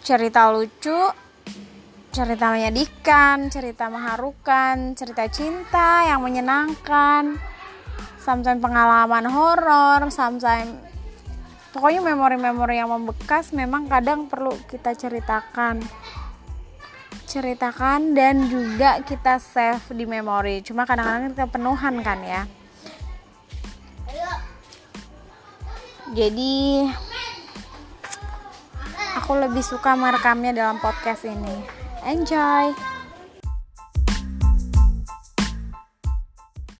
cerita lucu cerita menyedihkan cerita mengharukan cerita cinta yang menyenangkan sometimes pengalaman horor sometimes pokoknya memori-memori yang membekas memang kadang perlu kita ceritakan. Ceritakan dan juga kita save di memori. Cuma kadang-kadang kita penuhan kan ya. Jadi aku lebih suka merekamnya dalam podcast ini. Enjoy